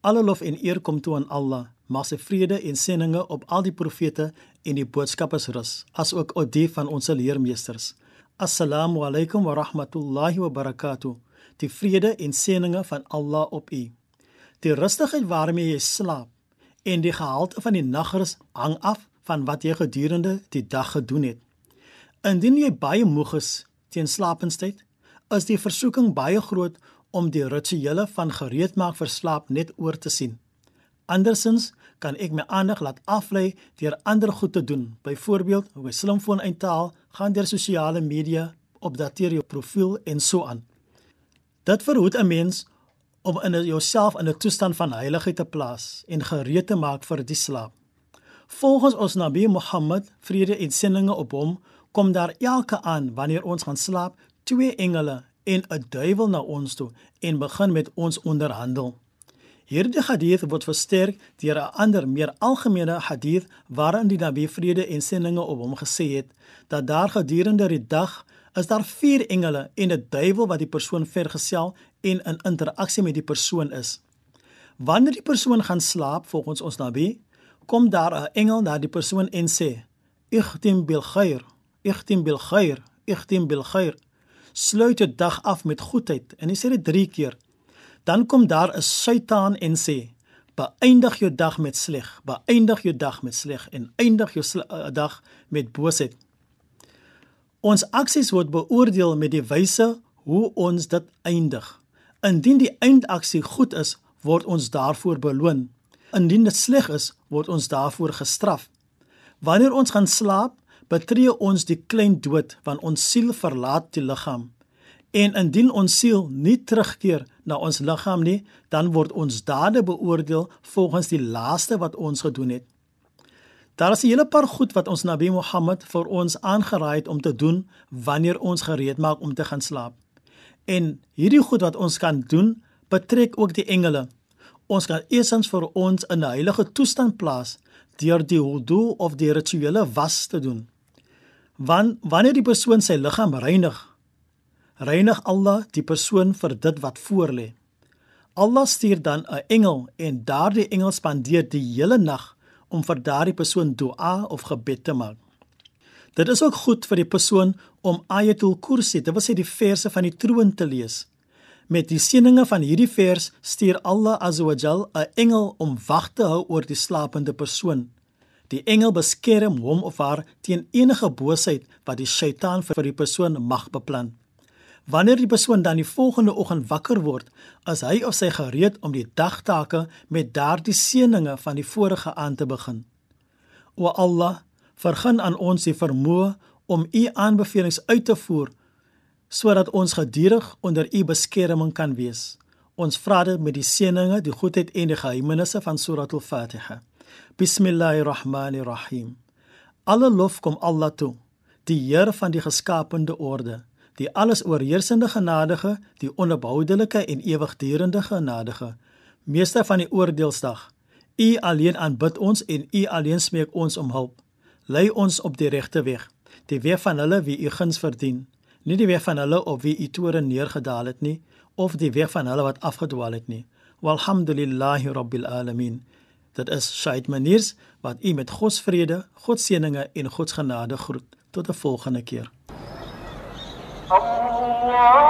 Alle lof en eer kom toe aan Allah. Mag sy vrede en seëninge op al die profete en die boodskappers rus, asook op die van ons leermeesters. Assalamu alaykum wa rahmatullahi wa barakatuh. Die vrede en seëninge van Allah op u. Die rustigheid waarmee jy slaap en die gehalte van die nagrus hang af van wat jy gedurende die dag gedoen het. Indien jy baie moeg is teen slapenstyd, is die versoeking baie groot om die rituele van gereedmaak vir slaap net oor te sien. Andersins kan ek my aandag laat aflei deur ander goed te doen, byvoorbeeld op my slimfoon uit te haal, gaan deur sosiale media, opdateer jou profiel en so aan. Dit verhoed 'n mens om in jouself in 'n toestand van heiligheid te plaas en gereed te maak vir die slaap. Volgens ons Nabi Mohammed, vrede en seëninge op hom, kom daar elke aan wanneer ons gaan slaap, twee engele en 'n duiwel na ons toe en begin met ons onderhandel. Hierdie hadith word versterk deur 'n ander meer algemene hadith waarin die Nabi vrede en seëninge op hom gesê het dat daar gedurende die dag is daar vier engele en 'n duiwel wat die persoon vergesel en in interaksie met die persoon is. Wanneer die persoon gaan slaap volgens ons Nabi, kom daar 'n engel na die persoon en sê: "Ikhtim bil khair, ikhtim bil khair, ikhtim bil khair." Sluit jou dag af met goedheid en hy sê dit 3 keer. Dan kom daar 'n Satan en sê: "Beëindig jou dag met sleg, beëindig jou dag met sleg en eindig jou uh, dag met boosheid." Ons aksies word beoordeel met die wyse hoe ons dit eindig. Indien die eindaksie goed is, word ons daarvoor beloon. Indien dit sleg is, word ons daarvoor gestraf. Wanneer ons gaan slaap, betree ons die klein dood want ons siel verlaat die liggaam. En indien ons siel nie terugkeer na ons liggaam nie, dan word ons dade beoordeel volgens die laaste wat ons gedoen het. Daar is 'n hele paar goed wat ons Nabi Mohammed vir ons aangeraai het om te doen wanneer ons gereed maak om te gaan slaap. En hierdie goed wat ons kan doen, betrek ook die engele. Ons kan eersins vir ons in 'n heilige toestand plaas deur die wudu of die rituele was te doen. Want wanneer die persoon sy liggaam reinig, reinig Allah die persoon vir dit wat voorlê. Allah stuur dan 'n engel en daardie engel spandeer die hele nag om vir daardie persoon dua of gebed te maak. Dit is ook goed vir die persoon om Ayatul Kursi, dit wil sê die verse van die troon te lees. Met die seëninge van hierdie vers stuur Allah Azawajal 'n engel om wag te hou oor die slapende persoon. Die engel beskerm hom of haar teen enige boosheid wat die Satan vir die persoon mag beplan. Wanneer die persoon dan die volgende oggend wakker word, is hy of sy gereed om die dagtake met daardie seëninge van die vorige aand te begin. O Allah, vergun aan ons die vermoë om u aanbevelings uit te voer sodat ons gedurig onder u beskerming kan wees. Ons vra dit met die seëninge, die goedheid en die geheimenisse van Surah Al-Fatiha. Bismillahirrahmanirrahim. Alle lof kom Allah toe, die Here van die geskapende orde, die alles oorheersende genadige, die onophoudelike en ewigdurende genadige, meester van die oordeelsdag. U alleen aanbid ons en u alleen smeek ons om hulp. Lei ons op die regte weg, die weg van hulle wie u guns verdien, nie die weg van hulle op wie u toorn neergedaal het nie, of die weg van hulle wat afgedwaal het nie. Walhamdulillahi rabbil alamin. Dit is Shaid Maniers wat u met God se vrede, God se seëninge en God se genade groet. Tot 'n volgende keer. Allah